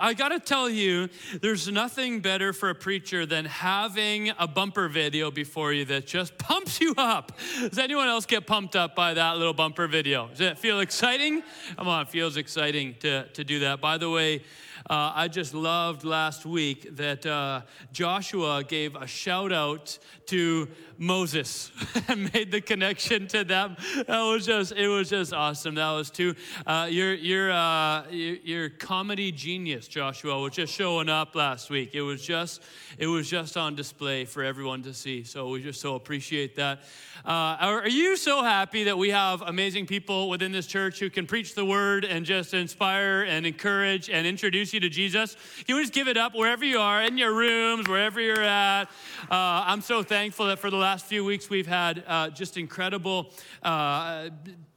I got to tell you, there's nothing better for a preacher than having a bumper video before you that just pumps you up. Does anyone else get pumped up by that little bumper video? Does it feel exciting? Come on, it feels exciting to, to do that. By the way, uh, I just loved last week that uh, Joshua gave a shout out to Moses and made the connection to them. That was just, it was just awesome. That was too, uh, your, your, uh, your comedy genius, Joshua, was just showing up last week. It was just, it was just on display for everyone to see. So we just so appreciate that. Uh, are, are you so happy that we have amazing people within this church who can preach the word and just inspire and encourage and introduce you to Jesus? Can we just give it up wherever you are, in your rooms, wherever you're at? Uh, I'm so thankful that for the last few weeks we've had uh, just incredible uh,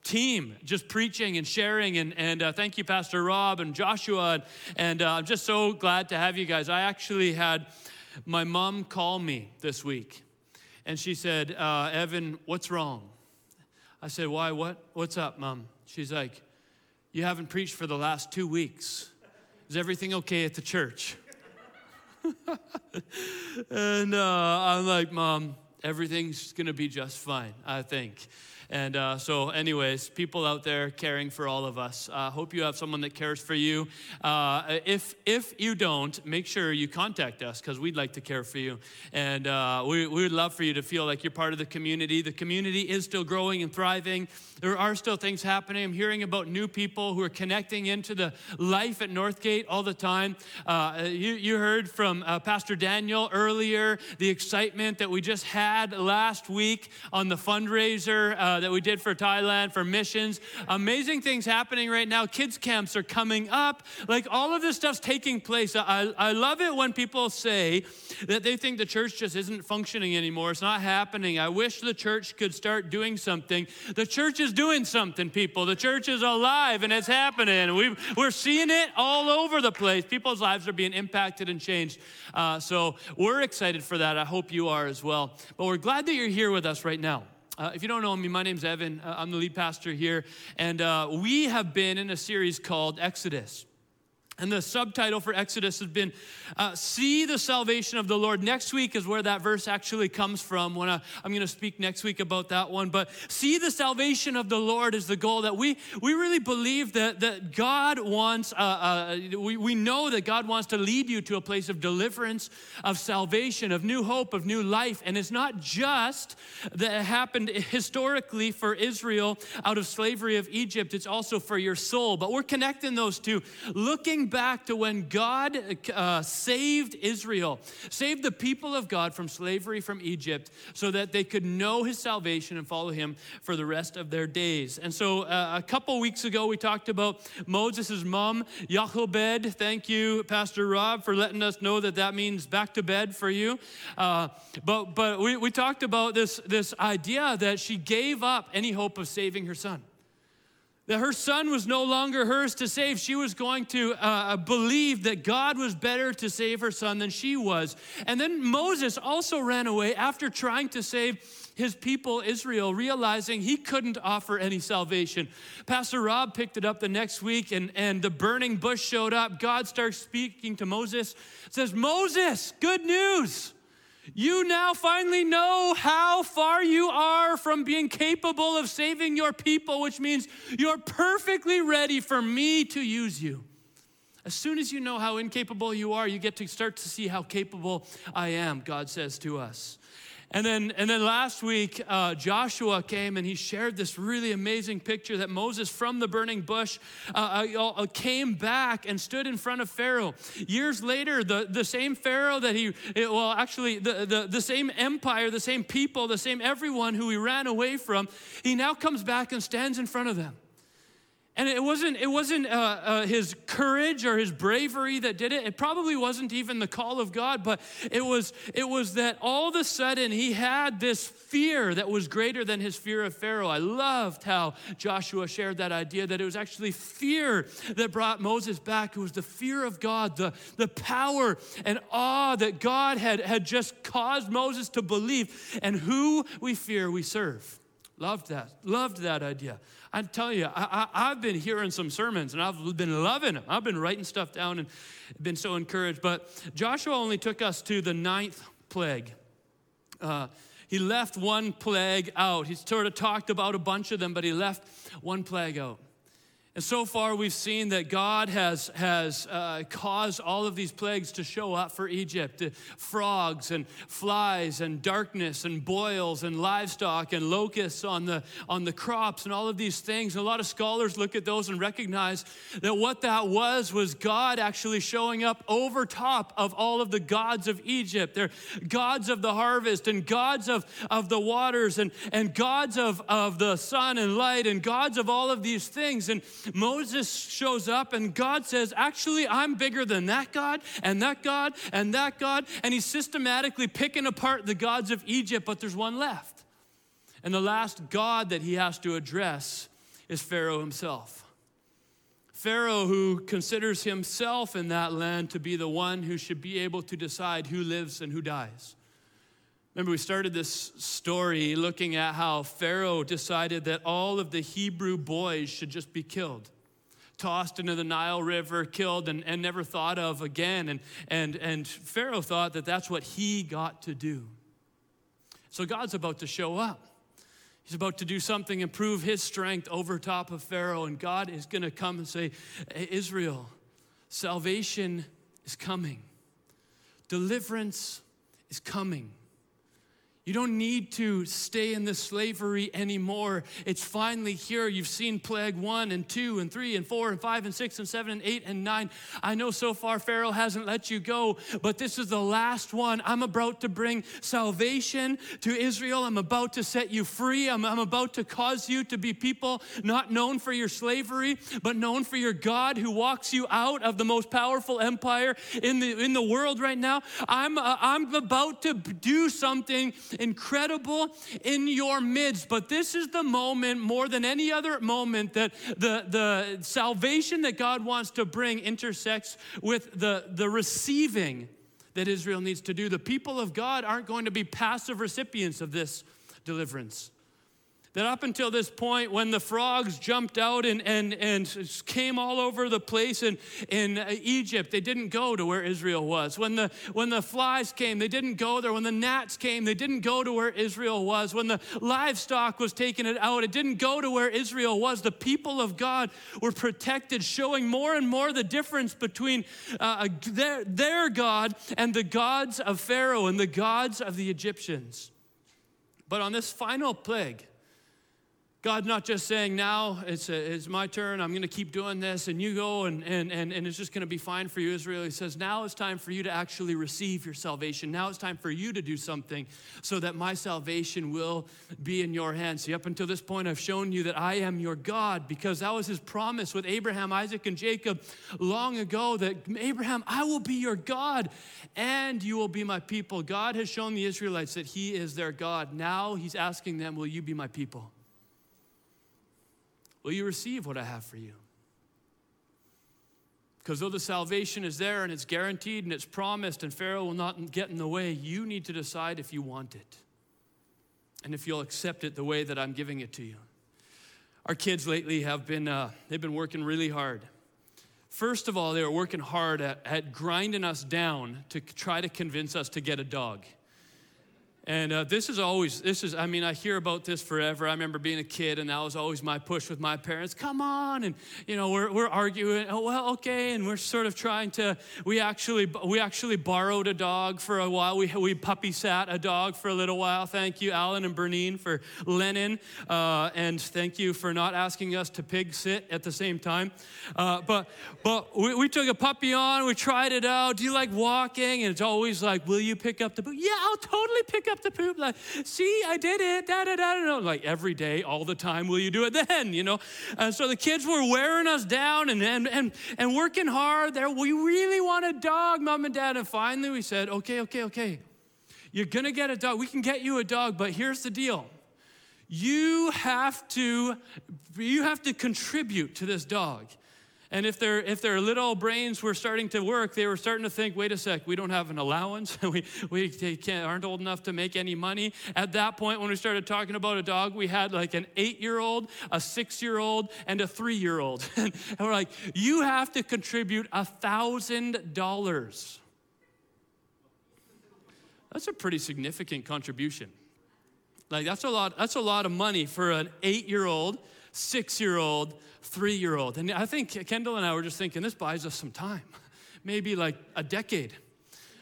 team just preaching and sharing. And, and uh, thank you, Pastor Rob and Joshua. And, and uh, I'm just so glad to have you guys. I actually had my mom call me this week. And she said, uh, Evan, what's wrong? I said, Why? What? What's up, mom? She's like, You haven't preached for the last two weeks. Is everything okay at the church? and uh, I'm like, Mom, everything's gonna be just fine, I think. And uh, so, anyways, people out there caring for all of us. I uh, hope you have someone that cares for you. Uh, if if you don't, make sure you contact us because we'd like to care for you, and uh, we we would love for you to feel like you're part of the community. The community is still growing and thriving. There are still things happening. I'm hearing about new people who are connecting into the life at Northgate all the time. Uh, you you heard from uh, Pastor Daniel earlier the excitement that we just had last week on the fundraiser uh, that we did for Thailand for missions. Amazing things happening right now. Kids camps are coming up. Like all of this stuff's taking place. I, I love it when people say that they think the church just isn't functioning anymore. It's not happening. I wish the church could start doing something. The church is doing something, people. The church is alive and it's happening. we we're seeing it all over the place. People's lives are being impacted and changed. Uh, so we're excited for that. I hope you are as well. But we're glad that you're here with us right now. Uh, if you don't know me, my name's Evan. Uh, I'm the lead pastor here. And uh, we have been in a series called Exodus. And the subtitle for Exodus has been uh, See the Salvation of the Lord. Next week is where that verse actually comes from. When I, am going to speak next week about that one. But see the salvation of the Lord is the goal that we, we really believe that, that God wants, uh, uh, we, we know that God wants to lead you to a place of deliverance, of salvation, of new hope, of new life. And it's not just that it happened historically for Israel out of slavery of Egypt, it's also for your soul. But we're connecting those two, looking back to when God uh, saved Israel, saved the people of God from slavery from Egypt so that they could know his salvation and follow him for the rest of their days. And so uh, a couple weeks ago, we talked about Moses' mom, Jochebed. Thank you, Pastor Rob, for letting us know that that means back to bed for you. Uh, but but we, we talked about this, this idea that she gave up any hope of saving her son that her son was no longer hers to save. She was going to uh, believe that God was better to save her son than she was. And then Moses also ran away after trying to save his people, Israel, realizing he couldn't offer any salvation. Pastor Rob picked it up the next week, and, and the burning bush showed up. God starts speaking to Moses, says, Moses, good news. You now finally know how far you are from being capable of saving your people, which means you're perfectly ready for me to use you. As soon as you know how incapable you are, you get to start to see how capable I am, God says to us. And then, and then last week, uh, Joshua came and he shared this really amazing picture that Moses from the burning bush uh, uh, uh, came back and stood in front of Pharaoh. Years later, the, the same Pharaoh that he, well, actually, the, the, the same empire, the same people, the same everyone who he ran away from, he now comes back and stands in front of them. And it wasn't, it wasn't uh, uh, his courage or his bravery that did it. It probably wasn't even the call of God, but it was, it was that all of a sudden he had this fear that was greater than his fear of Pharaoh. I loved how Joshua shared that idea that it was actually fear that brought Moses back. It was the fear of God, the, the power and awe that God had, had just caused Moses to believe, and who we fear we serve. Loved that. Loved that idea. I tell you, I, have been hearing some sermons and I've been loving them. I've been writing stuff down and been so encouraged. But Joshua only took us to the ninth plague. Uh, he left one plague out. He sort of talked about a bunch of them, but he left one plague out. And so far, we've seen that God has, has uh, caused all of these plagues to show up for Egypt frogs and flies and darkness and boils and livestock and locusts on the, on the crops and all of these things. And a lot of scholars look at those and recognize that what that was was God actually showing up over top of all of the gods of Egypt. They're gods of the harvest and gods of, of the waters and, and gods of, of the sun and light and gods of all of these things. And Moses shows up and God says, Actually, I'm bigger than that God and that God and that God. And he's systematically picking apart the gods of Egypt, but there's one left. And the last God that he has to address is Pharaoh himself. Pharaoh, who considers himself in that land to be the one who should be able to decide who lives and who dies. Remember, we started this story looking at how Pharaoh decided that all of the Hebrew boys should just be killed, tossed into the Nile River, killed, and, and never thought of again. And, and, and Pharaoh thought that that's what he got to do. So God's about to show up. He's about to do something and prove his strength over top of Pharaoh. And God is going to come and say, Israel, salvation is coming, deliverance is coming. You don't need to stay in this slavery anymore. It's finally here. You've seen plague one and two and three and four and five and six and seven and eight and nine. I know so far Pharaoh hasn't let you go, but this is the last one. I'm about to bring salvation to Israel. I'm about to set you free. I'm, I'm about to cause you to be people not known for your slavery, but known for your God who walks you out of the most powerful empire in the, in the world right now. I'm, uh, I'm about to do something incredible in your midst. But this is the moment, more than any other moment, that the, the salvation that God wants to bring intersects with the, the receiving that Israel needs to do. The people of God aren't going to be passive recipients of this deliverance that up until this point, when the frogs jumped out and, and, and came all over the place in, in Egypt, they didn't go to where Israel was. When the, when the flies came, they didn't go there. When the gnats came, they didn't go to where Israel was. When the livestock was taking it out, it didn't go to where Israel was. The people of God were protected, showing more and more the difference between uh, their, their God and the gods of Pharaoh and the gods of the Egyptians. But on this final plague, God not just saying, now it's, a, it's my turn, I'm going to keep doing this, and you go, and, and, and, and it's just going to be fine for you, Israel. He says, now it's time for you to actually receive your salvation. Now it's time for you to do something so that my salvation will be in your hands. See, up until this point, I've shown you that I am your God because that was his promise with Abraham, Isaac, and Jacob long ago that Abraham, I will be your God and you will be my people. God has shown the Israelites that he is their God. Now he's asking them, Will you be my people? Will you receive what I have for you? Because though the salvation is there and it's guaranteed and it's promised and Pharaoh will not get in the way, you need to decide if you want it and if you'll accept it the way that I'm giving it to you. Our kids lately have been, uh, they've been working really hard. First of all, they were working hard at, at grinding us down to try to convince us to get a dog. And uh, this is always, this is, I mean, I hear about this forever. I remember being a kid, and that was always my push with my parents. Come on, and you know, we're, we're arguing. Oh well, okay, and we're sort of trying to. We actually we actually borrowed a dog for a while. We we puppy sat a dog for a little while. Thank you, Alan and Bernine, for Lennon, uh, and thank you for not asking us to pig sit at the same time. Uh, but but we, we took a puppy on. We tried it out. Do you like walking? And it's always like, will you pick up the boot? Yeah, I'll totally pick up the poop. Like, see, I did it. Da da da da. Like every day, all the time. Will you do it then? You know. And so the kids were wearing us down and and and, and working hard. There, we really want a dog, mom and dad. And finally, we said, okay, okay, okay. You're gonna get a dog. We can get you a dog, but here's the deal. You have to you have to contribute to this dog. And if their, if their little brains were starting to work, they were starting to think, wait a sec, we don't have an allowance. we we can't, aren't old enough to make any money. At that point, when we started talking about a dog, we had like an eight year old, a six year old, and a three year old. and we're like, you have to contribute a $1,000. That's a pretty significant contribution. Like that's a lot, that's a lot of money for an eight year old, six year old, three year old. And I think Kendall and I were just thinking this buys us some time, maybe like a decade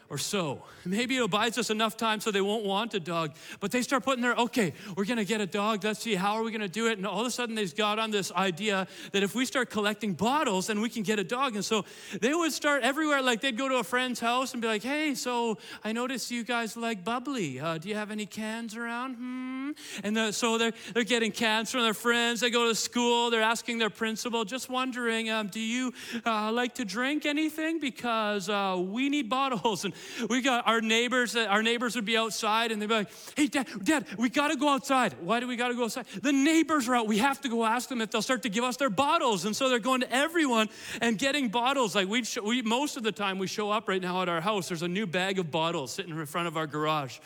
or so. Maybe it buys us enough time so they won't want a dog. But they start putting their, okay, we're gonna get a dog. Let's see, how are we gonna do it? And all of a sudden they've got on this idea that if we start collecting bottles, then we can get a dog. And so they would start everywhere. Like they'd go to a friend's house and be like, hey, so I noticed you guys like bubbly. Uh, do you have any cans around? Hmm. And the, so they're, they're getting cans from their friends. They go to school. They're asking their principal, just wondering, um, do you uh, like to drink anything? Because uh, we need bottles. And we got our neighbors, uh, our neighbors would be outside and they'd be like, hey, dad, dad, we got to go outside. Why do we got to go outside? The neighbors are out. We have to go ask them if they'll start to give us their bottles. And so they're going to everyone and getting bottles. Like we, we most of the time we show up right now at our house, there's a new bag of bottles sitting in front of our garage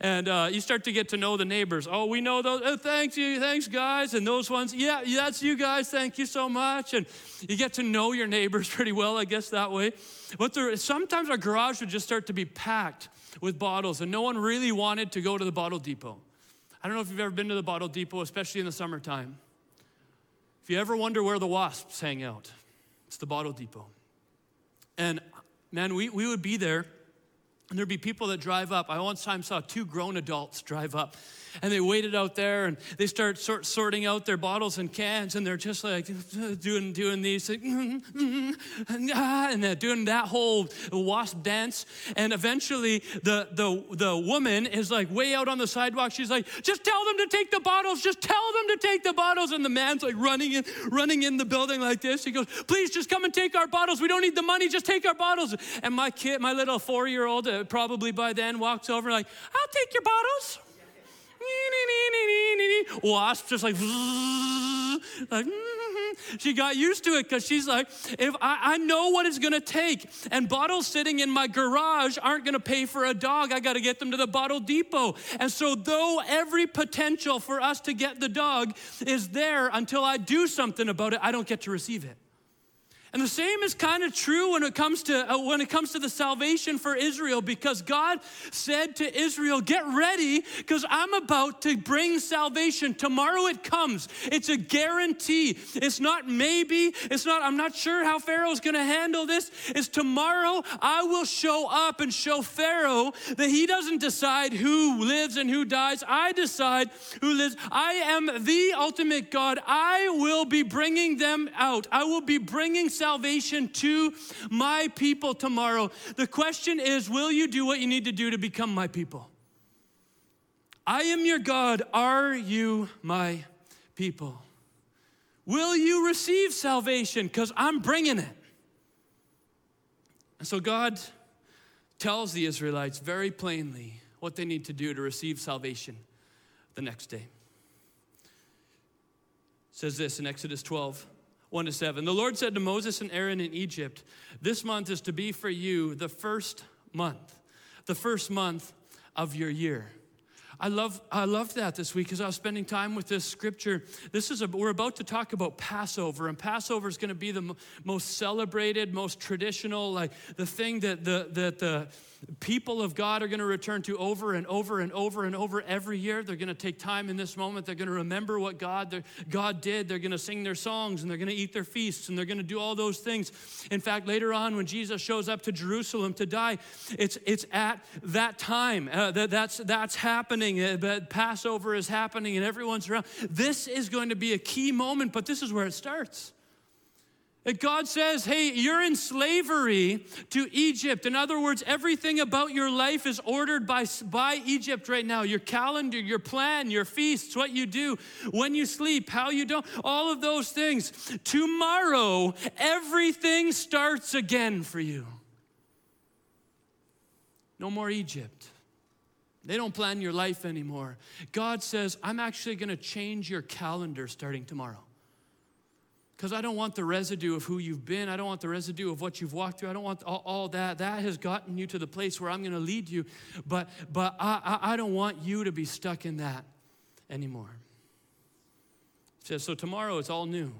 and uh, you start to get to know the neighbors. Oh, we know those. Oh, thanks you, thanks guys, and those ones. Yeah, that's you guys. Thank you so much. And you get to know your neighbors pretty well, I guess that way. But there, sometimes our garage would just start to be packed with bottles, and no one really wanted to go to the bottle depot. I don't know if you've ever been to the bottle depot, especially in the summertime. If you ever wonder where the wasps hang out, it's the bottle depot. And man, we, we would be there and there'd be people that drive up. I one time saw two grown adults drive up and they waited out there and they start sort, sorting out their bottles and cans and they're just like doing doing these like, and they're doing that whole wasp dance. And eventually the the the woman is like way out on the sidewalk. She's like just tell them to take the bottles. Just tell them to take the bottles. And the man's like running in running in the building like this. He goes please just come and take our bottles. We don't need the money. Just take our bottles. And my kid my little 4-year-old probably by then walks over like I'll take your bottles Wasp just like, like mm-hmm. she got used to it because she's like, if I, I know what it's gonna take, and bottles sitting in my garage aren't gonna pay for a dog, I gotta get them to the bottle depot. And so, though every potential for us to get the dog is there until I do something about it, I don't get to receive it. And the same is kind of true when it comes to uh, when it comes to the salvation for Israel because God said to Israel, "Get ready because I'm about to bring salvation. Tomorrow it comes. It's a guarantee. It's not maybe. It's not I'm not sure how Pharaoh's going to handle this. It's tomorrow I will show up and show Pharaoh that he doesn't decide who lives and who dies. I decide who lives. I am the ultimate God. I will be bringing them out. I will be bringing salvation to my people tomorrow. The question is will you do what you need to do to become my people? I am your God. Are you my people? Will you receive salvation? Because I'm bringing it. And so God tells the Israelites very plainly what they need to do to receive salvation the next day. It says this in Exodus 12. 1 to 7. The Lord said to Moses and Aaron in Egypt, This month is to be for you the first month, the first month of your year. I love I loved that this week because I was spending time with this scripture. This is a, we're about to talk about Passover, and Passover is going to be the most celebrated, most traditional, like the thing that the that the people of God are going to return to over and over and over and over every year. They're going to take time in this moment. They're going to remember what God, God did. They're going to sing their songs and they're going to eat their feasts and they're going to do all those things. In fact, later on, when Jesus shows up to Jerusalem to die, it's, it's at that time uh, that that's, that's happening. Uh, Passover is happening and everyone's around. This is going to be a key moment, but this is where it starts. That God says, hey, you're in slavery to Egypt. In other words, everything about your life is ordered by, by Egypt right now. Your calendar, your plan, your feasts, what you do, when you sleep, how you don't, all of those things. Tomorrow, everything starts again for you. No more Egypt. They don't plan your life anymore. God says, I'm actually going to change your calendar starting tomorrow. Because I don't want the residue of who you've been. I don't want the residue of what you've walked through. I don't want all, all that. That has gotten you to the place where I'm going to lead you. But, but I, I, I don't want you to be stuck in that anymore. Says, so tomorrow it's all new.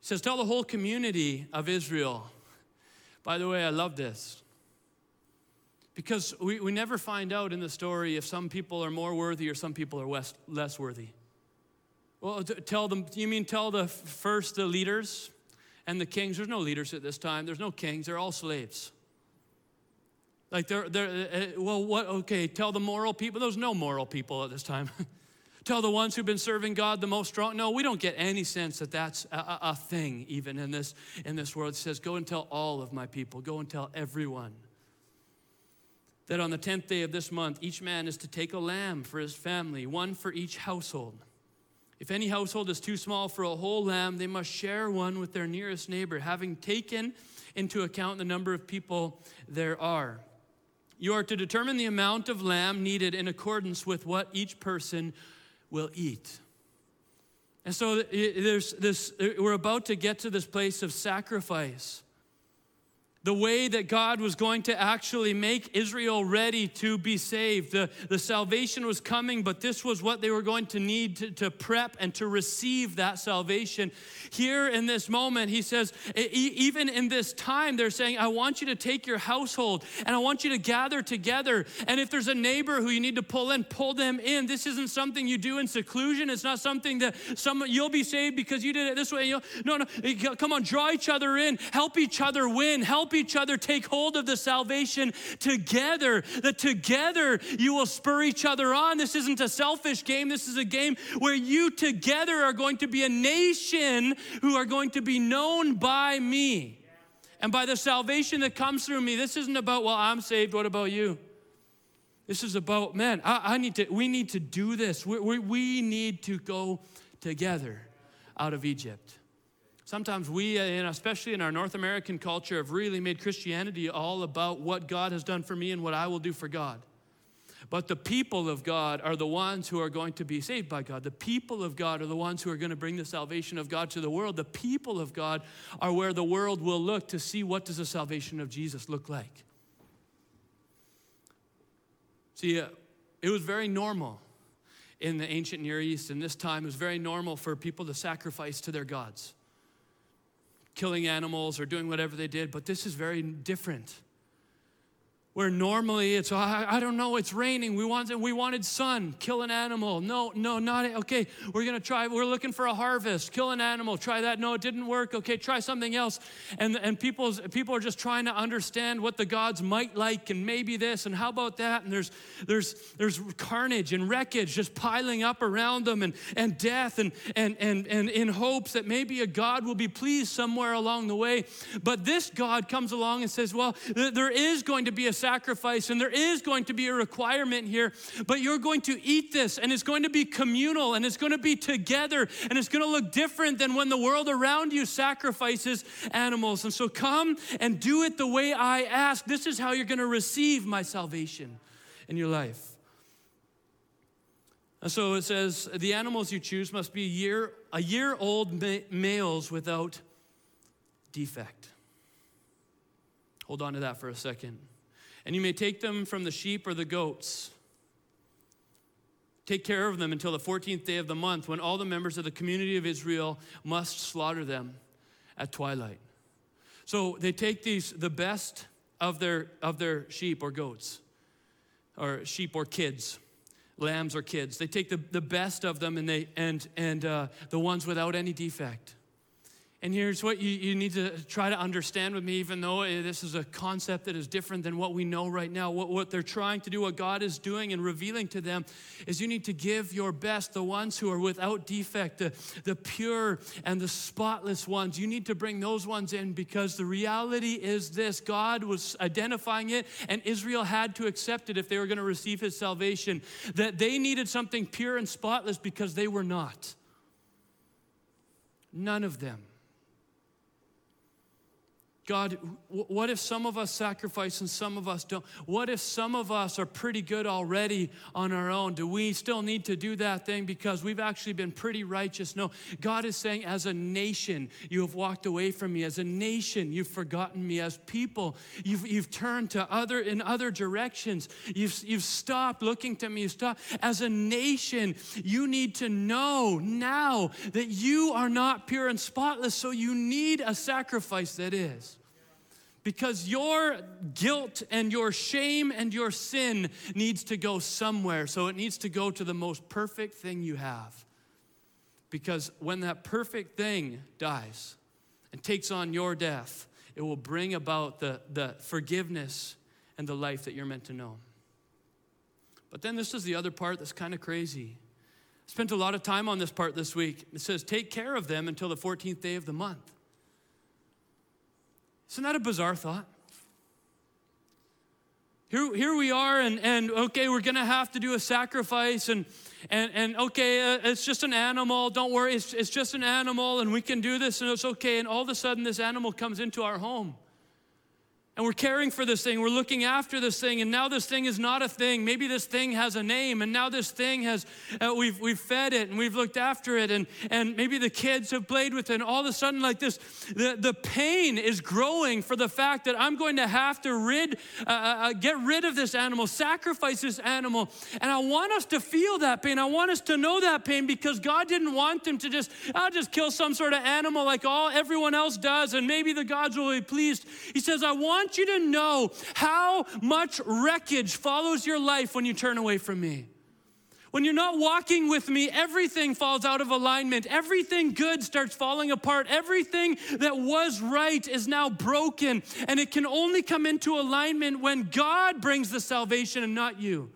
Says, tell the whole community of Israel. By the way, I love this. Because we, we never find out in the story if some people are more worthy or some people are less, less worthy. Well, tell them, you mean tell the first the leaders and the kings? There's no leaders at this time. There's no kings. They're all slaves. Like they're, they're uh, uh, well, what, okay, tell the moral people. There's no moral people at this time. tell the ones who've been serving God the most strong. No, we don't get any sense that that's a, a thing even in this, in this world. It says, go and tell all of my people. Go and tell everyone that on the 10th day of this month, each man is to take a lamb for his family, one for each household. If any household is too small for a whole lamb, they must share one with their nearest neighbor, having taken into account the number of people there are. You are to determine the amount of lamb needed in accordance with what each person will eat. And so there's this, we're about to get to this place of sacrifice the way that God was going to actually make Israel ready to be saved. The, the salvation was coming, but this was what they were going to need to, to prep and to receive that salvation. Here in this moment, he says, even in this time, they're saying, I want you to take your household and I want you to gather together. And if there's a neighbor who you need to pull in, pull them in. This isn't something you do in seclusion. It's not something that some you'll be saved because you did it this way. You no, no, come on, draw each other in, help each other win, help each other take hold of the salvation together, that together you will spur each other on. This isn't a selfish game, this is a game where you together are going to be a nation who are going to be known by me and by the salvation that comes through me. This isn't about, well, I'm saved, what about you? This is about, man, I, I need to, we need to do this. We, we, we need to go together out of Egypt. Sometimes we, and especially in our North American culture, have really made Christianity all about what God has done for me and what I will do for God. But the people of God are the ones who are going to be saved by God. The people of God are the ones who are going to bring the salvation of God to the world. The people of God are where the world will look to see what does the salvation of Jesus look like. See, uh, it was very normal in the ancient Near East and this time. It was very normal for people to sacrifice to their gods killing animals or doing whatever they did, but this is very different where normally it's oh, I, I, don't know it's raining. We wanted we wanted sun. Kill an animal. No no not okay we're gonna try we're looking for a harvest. Kill an animal. Try that. No it didn't work. Okay try something else. And and people's people are just trying to understand what the gods might like and maybe this and how about that? And there's there's there's carnage and wreckage just piling up around them and and death and and and and in hopes that maybe a god will be pleased somewhere along the way. But this god comes along and says well there is going to be a sacrifice, and there is going to be a requirement here, but you're going to eat this, and it's going to be communal, and it's going to be together, and it's going to look different than when the world around you sacrifices animals. And so come and do it the way I ask. This is how you're going to receive my salvation in your life. And so it says the animals you choose must be year, a year old ma- males without defect. Hold on to that for a second and you may take them from the sheep or the goats. Take care of them until the 14th day of the month when all the members of the community of Israel must slaughter them at twilight. So they take these, the best of their, of their sheep or goats, or sheep or kids, lambs or kids. They take the, the best of them and, they, and, and uh, the ones without any defect. And here's what you, you need to try to understand with me, even though eh, this is a concept that is different than what we know right now. What, what they're trying to do, what God is doing and revealing to them, is you need to give your best, the ones who are without defect, the, the pure and the spotless ones. You need to bring those ones in because the reality is this God was identifying it, and Israel had to accept it if they were going to receive his salvation, that they needed something pure and spotless because they were not. None of them God, what if some of us sacrifice and some of us don't? What if some of us are pretty good already on our own? Do we still need to do that thing because we've actually been pretty righteous? No, God is saying, as a nation, you have walked away from me. As a nation, you've forgotten me. As people, you've, you've turned to other in other directions. You've, you've stopped looking to me. Stop. As a nation, you need to know now that you are not pure and spotless, so you need a sacrifice that is because your guilt and your shame and your sin needs to go somewhere. So it needs to go to the most perfect thing you have. Because when that perfect thing dies and takes on your death, it will bring about the, the forgiveness and the life that you're meant to know. But then this is the other part that's kind of crazy. I spent a lot of time on this part this week. It says, Take care of them until the 14th day of the month. Isn't that a bizarre thought? Here, here we are, and, and okay, we're gonna have to do a sacrifice, and, and, and okay, uh, it's just an animal, don't worry, it's, it's just an animal, and we can do this, and it's okay. And all of a sudden, this animal comes into our home. And we're caring for this thing, we're looking after this thing, and now this thing is not a thing. Maybe this thing has a name, and now this thing has, uh, we've, we've fed it and we've looked after it, and, and maybe the kids have played with it, and all of a sudden, like this, the, the pain is growing for the fact that I'm going to have to rid, uh, uh, uh, get rid of this animal, sacrifice this animal. And I want us to feel that pain. I want us to know that pain because God didn't want them to just, I'll just kill some sort of animal like all everyone else does, and maybe the gods will be pleased. He says, I want want you to know how much wreckage follows your life when you turn away from me. When you're not walking with me, everything falls out of alignment. Everything good starts falling apart. Everything that was right is now broken. And it can only come into alignment when God brings the salvation and not you.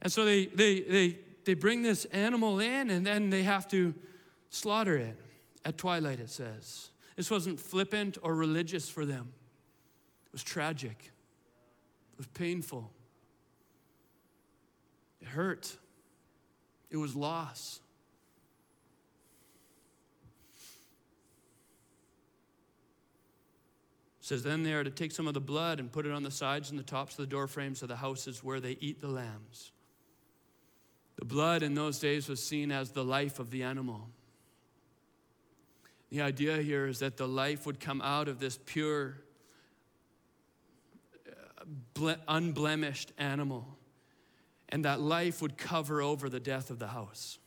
And so they, they, they, they bring this animal in and then they have to slaughter it at twilight, it says. This wasn't flippant or religious for them. Was tragic, it was painful, it hurt, it was loss. Says then they are to take some of the blood and put it on the sides and the tops of the door frames of the houses where they eat the lambs. The blood in those days was seen as the life of the animal. The idea here is that the life would come out of this pure unblemished animal. And that life would cover over the death of the house.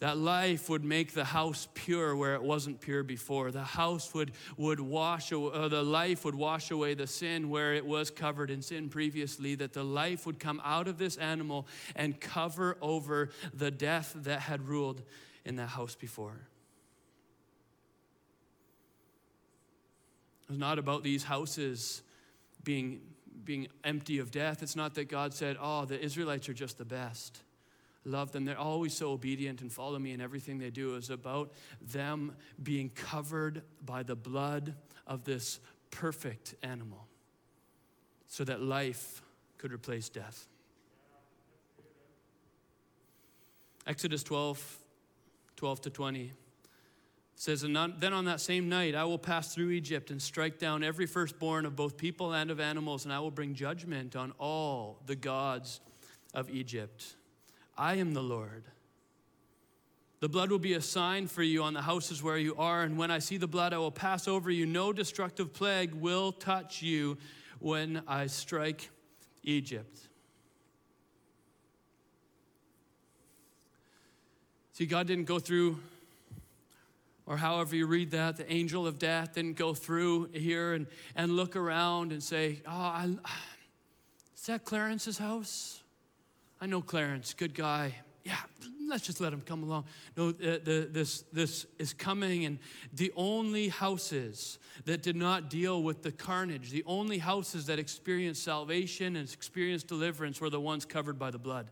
That life would make the house pure where it wasn't pure before. The house would, would wash, away, uh, the life would wash away the sin where it was covered in sin previously. That the life would come out of this animal and cover over the death that had ruled in that house before. It was not about these houses being, being empty of death. It's not that God said, oh, the Israelites are just the best. Love them. They're always so obedient and follow me in everything they do. It's about them being covered by the blood of this perfect animal so that life could replace death. Exodus 12, 12 to 20 says, And then on that same night I will pass through Egypt and strike down every firstborn of both people and of animals, and I will bring judgment on all the gods of Egypt. I am the Lord. The blood will be a sign for you on the houses where you are, and when I see the blood, I will pass over you. No destructive plague will touch you when I strike Egypt. See, God didn't go through or however you read that, the angel of death didn't go through here and, and look around and say, Oh, I, is that Clarence's house? I know Clarence, good guy. Yeah, let's just let him come along. No, the, the, this, this is coming, and the only houses that did not deal with the carnage, the only houses that experienced salvation and experienced deliverance were the ones covered by the blood.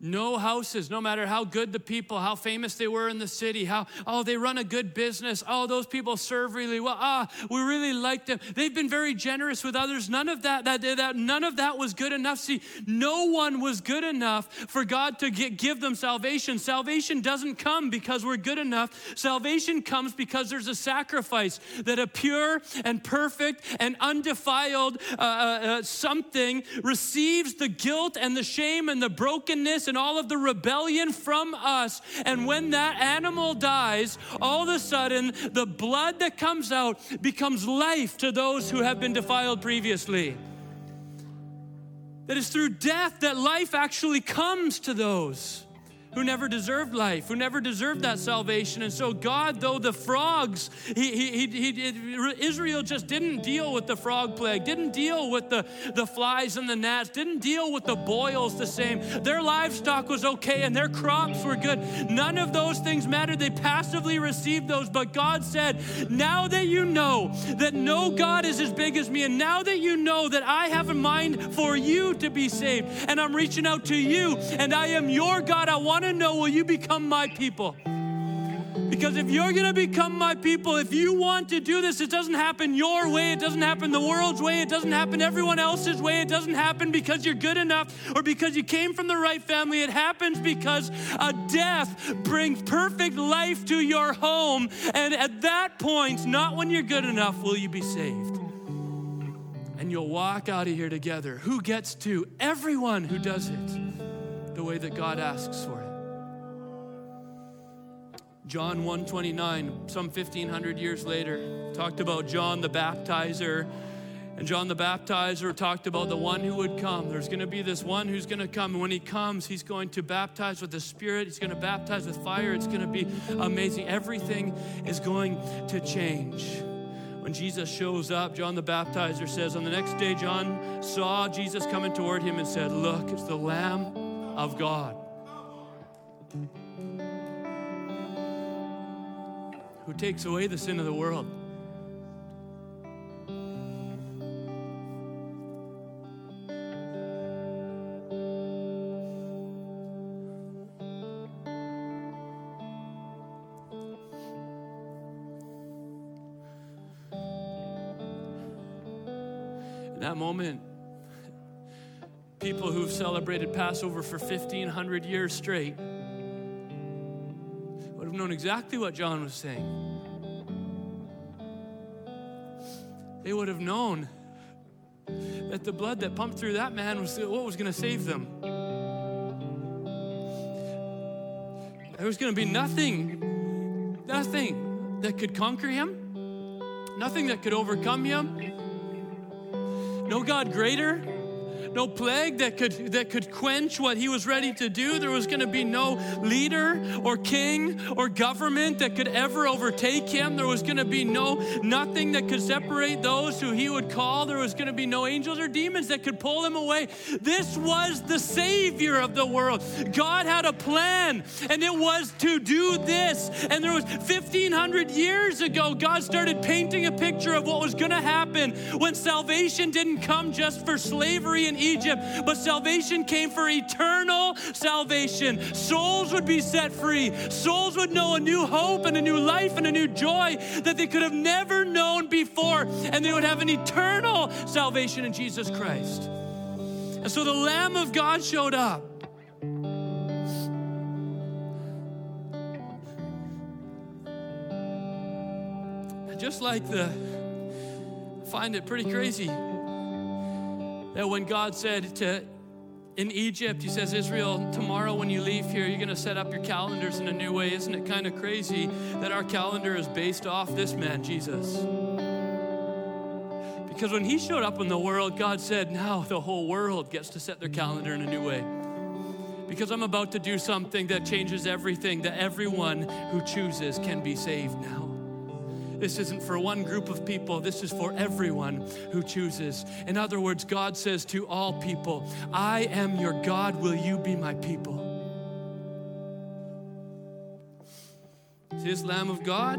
No houses, no matter how good the people, how famous they were in the city, how, oh, they run a good business. Oh, those people serve really well. Ah, we really like them. They've been very generous with others. None of that, that, that none of that was good enough. See, no one was good enough for God to get, give them salvation. Salvation doesn't come because we're good enough. Salvation comes because there's a sacrifice that a pure and perfect and undefiled uh, uh, uh something receives the guilt and the shame and the brokenness and all of the rebellion from us. And when that animal dies, all of a sudden, the blood that comes out becomes life to those who have been defiled previously. That is through death that life actually comes to those who never deserved life, who never deserved that salvation. And so, God, though the frogs, he, he, he, Israel just didn't deal with the frog plague, didn't deal with the, the flies and the gnats, didn't deal with the boils the same. Their livestock was okay and their crops were good. None of those things mattered. They passively received those. But God said, Now that you know that no God is as big as me, and now that you know that I have a mind for you to be saved, and I'm reaching out to you, and I am your God, I want want to know will you become my people? Because if you're going to become my people, if you want to do this, it doesn't happen your way, it doesn't happen the world's way, it doesn't happen everyone else's way, it doesn't happen because you're good enough or because you came from the right family. It happens because a death brings perfect life to your home. And at that point, not when you're good enough, will you be saved. And you'll walk out of here together. Who gets to? Everyone who does it the way that God asks for. John 129, some 1500 years later, talked about John the baptizer. And John the baptizer talked about the one who would come. There's going to be this one who's going to come. And when he comes, he's going to baptize with the Spirit. He's going to baptize with fire. It's going to be amazing. Everything is going to change. When Jesus shows up, John the baptizer says, On the next day, John saw Jesus coming toward him and said, Look, it's the Lamb of God who takes away the sin of the world. In that moment, people who've celebrated Passover for 1,500 years straight exactly what John was saying. They would have known that the blood that pumped through that man was what was going to save them. There was going to be nothing, nothing that could conquer him, nothing that could overcome him. No God greater, no plague that could, that could quench what he was ready to do. There was going to be no leader or king or government that could ever overtake him. There was going to be no nothing that could separate those who he would call. There was going to be no angels or demons that could pull him away. This was the Savior of the world. God had a plan, and it was to do this. And there was 1,500 years ago, God started painting a picture of what was going to happen when salvation didn't come just for slavery and Egypt, but salvation came for eternal salvation. Souls would be set free, souls would know a new hope and a new life and a new joy that they could have never known before, and they would have an eternal salvation in Jesus Christ. And so the Lamb of God showed up. just like the find it pretty crazy that when God said to in Egypt, He says, Israel, tomorrow when you leave here, you're going to set up your calendars in a new way. Isn't it kind of crazy that our calendar is based off this man, Jesus? Because when He showed up in the world, God said, now the whole world gets to set their calendar in a new way. Because I'm about to do something that changes everything, that everyone who chooses can be saved now. This isn't for one group of people, this is for everyone who chooses. In other words, God says to all people, I am your God, will you be my people? His Lamb of God.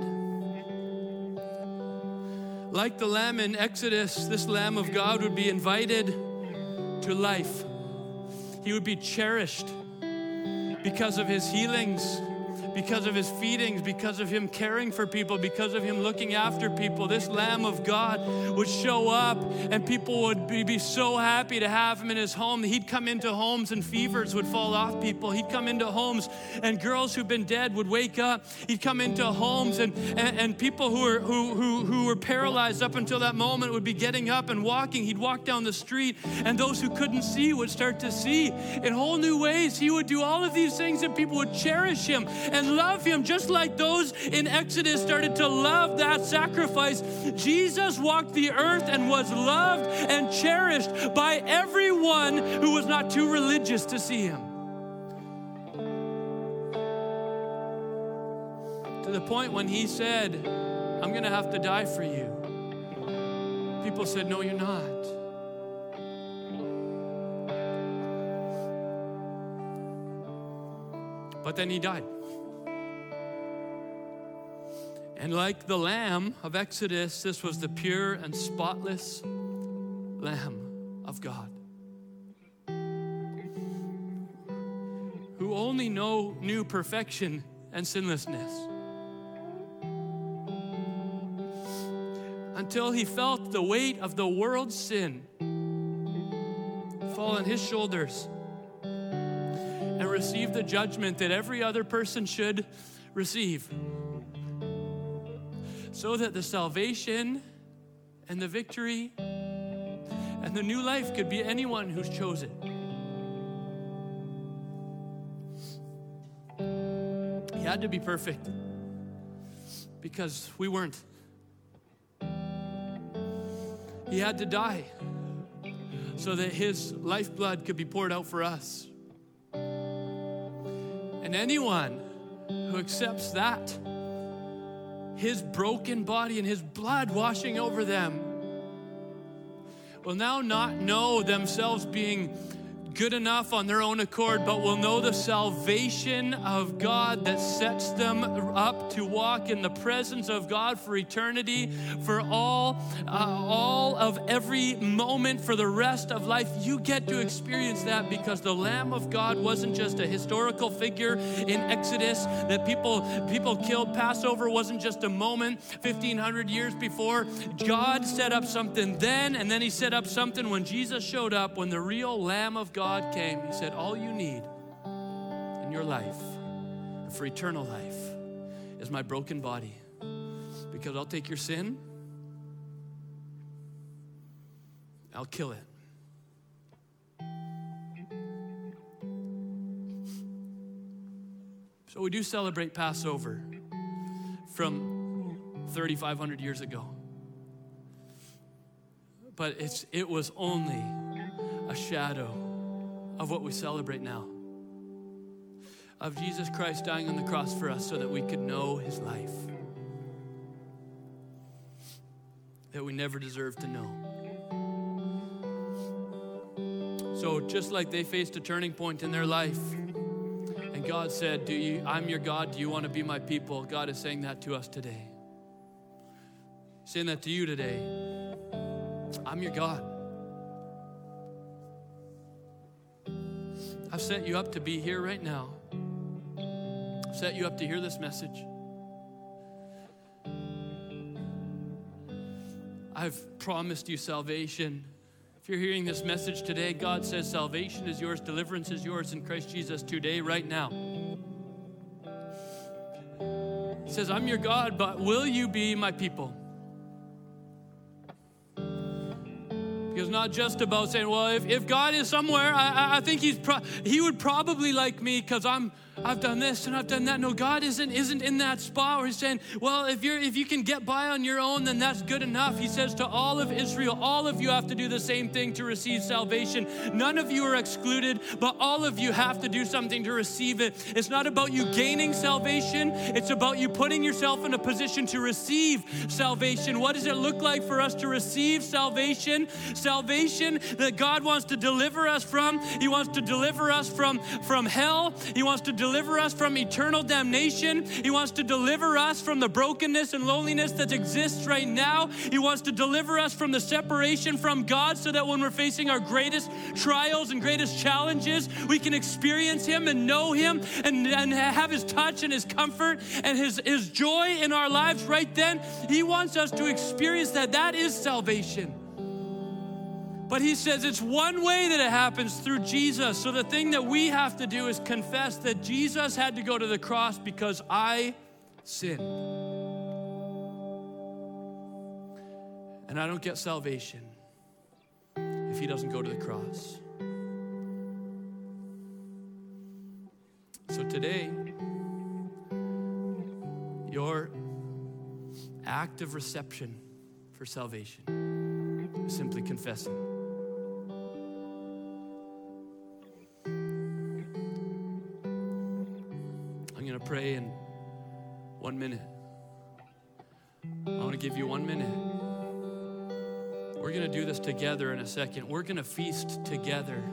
Like the Lamb in Exodus, this Lamb of God would be invited to life. He would be cherished. because of his healings, because of his feedings, because of him caring for people, because of him looking after people. This Lamb of God would show up and people would be, be, so happy to have him in his home. He'd come into homes and fevers would fall off people. He'd come into homes and girls who've been dead would wake up. He'd come into homes and, and, and people who were, who, who, who were paralyzed up until that moment would be getting up and walking. He'd walk down the street and those who couldn't see would start to see in whole new ways. He would do all of these things and people would cherish him and love him just like those in Exodus started to love that sacrifice. Jesus walked the earth and was loved and cherished by everyone who was not too religious to see him. To the point when he said, I'm going to have to die for you. People said, No, you're not. But then he died. And like the lamb of Exodus, this was the pure and spotless Lamb of God. Who only know, knew perfection and sinlessness. Until he felt the weight of the world's sin fall on his shoulders and received the judgment that every other person should receive so that the salvation and the victory and the new life could be anyone who's chosen. He had to be perfect because we weren't. He had to die so that his lifeblood could be poured out for us. And anyone who accepts that his broken body and his blood washing over them. Will now not know themselves being good enough on their own accord, but will know the salvation of God that sets them up to walk in the presence of God for eternity, for all, uh, all of every moment, for the rest of life. You get to experience that because the Lamb of God wasn't just a historical figure in Exodus that people people killed. Passover wasn't just a moment 1500 years before. God set up something then, and then He set up something when Jesus showed up, when the real Lamb of God God came, He said, All you need in your life and for eternal life is my broken body. Because I'll take your sin, I'll kill it. So we do celebrate Passover from 3,500 years ago. But it's, it was only a shadow of what we celebrate now of Jesus Christ dying on the cross for us so that we could know his life that we never deserved to know. So just like they faced a turning point in their life and God said, "Do you I'm your God, do you want to be my people?" God is saying that to us today. Saying that to you today. I'm your God. I've set you up to be here right now. I've set you up to hear this message. I've promised you salvation. If you're hearing this message today, God says salvation is yours, deliverance is yours in Christ Jesus today, right now. He says, I'm your God, but will you be my people? Not just about saying, well, if, if God is somewhere, I, I think he's pro- he would probably like me because I'm I've done this and I've done that. No, God isn't isn't in that spot where He's saying, well, if you're if you can get by on your own, then that's good enough. He says to all of Israel, all of you have to do the same thing to receive salvation. None of you are excluded, but all of you have to do something to receive it. It's not about you gaining salvation, it's about you putting yourself in a position to receive salvation. What does it look like for us to receive salvation? Salvation that God wants to deliver us from. He wants to deliver us from, from hell. He wants to deliver deliver us from eternal damnation. He wants to deliver us from the brokenness and loneliness that exists right now. He wants to deliver us from the separation from God so that when we're facing our greatest trials and greatest challenges, we can experience Him and know Him and, and have His touch and His comfort and His, His joy in our lives right then. He wants us to experience that. That is salvation. But he says it's one way that it happens through Jesus. So the thing that we have to do is confess that Jesus had to go to the cross because I sinned. And I don't get salvation if he doesn't go to the cross. So today, your act of reception for salvation is simply confessing. Pray in one minute. I want to give you one minute. We're going to do this together in a second. We're going to feast together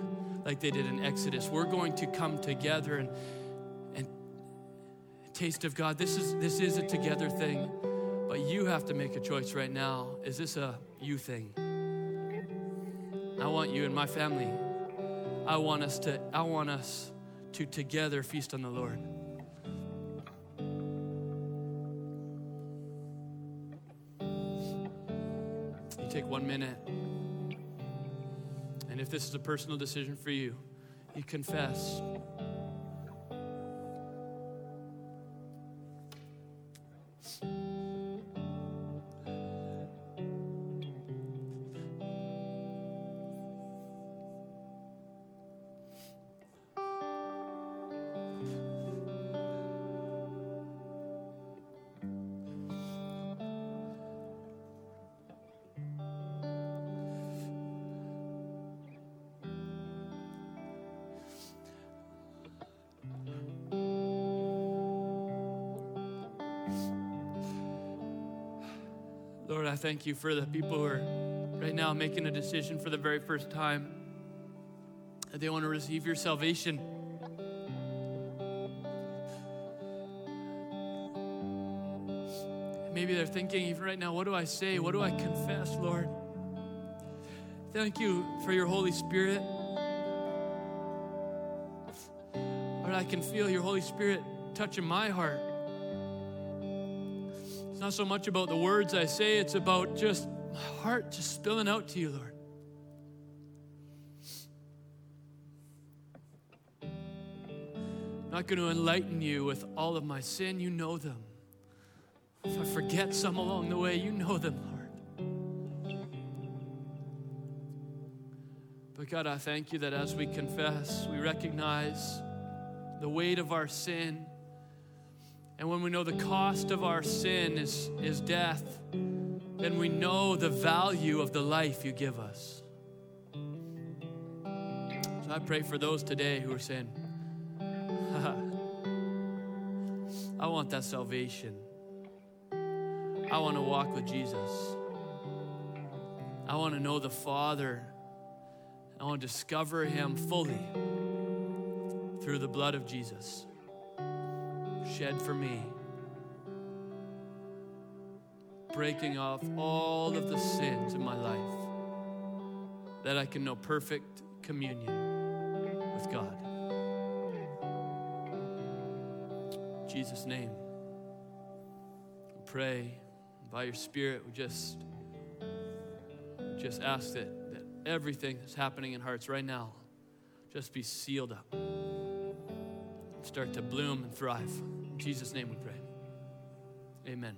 like they did in Exodus. We're going to come together and, and taste of God. This is, this is a together thing, but you have to make a choice right now. Is this a you thing? I want you and my family. I want us to I want us to together feast on the Lord. Is a personal decision for you, you confess. Lord, I thank you for the people who are right now making a decision for the very first time that they want to receive your salvation. Maybe they're thinking even right now, what do I say? What do I confess, Lord? Thank you for your Holy Spirit. Lord, I can feel your Holy Spirit touching my heart. It's not so much about the words I say, it's about just my heart just spilling out to you, Lord. I'm not going to enlighten you with all of my sin, you know them. If I forget some along the way, you know them, Lord. But God, I thank you that as we confess, we recognize the weight of our sin and when we know the cost of our sin is, is death, then we know the value of the life you give us. So I pray for those today who are saying, I want that salvation. I want to walk with Jesus. I want to know the Father. I want to discover Him fully through the blood of Jesus shed for me, breaking off all of the sins in my life, that I can know perfect communion with God. In Jesus' name, pray by your Spirit. We just, just ask that, that everything that's happening in hearts right now just be sealed up start to bloom and thrive. In Jesus' name we pray. Amen.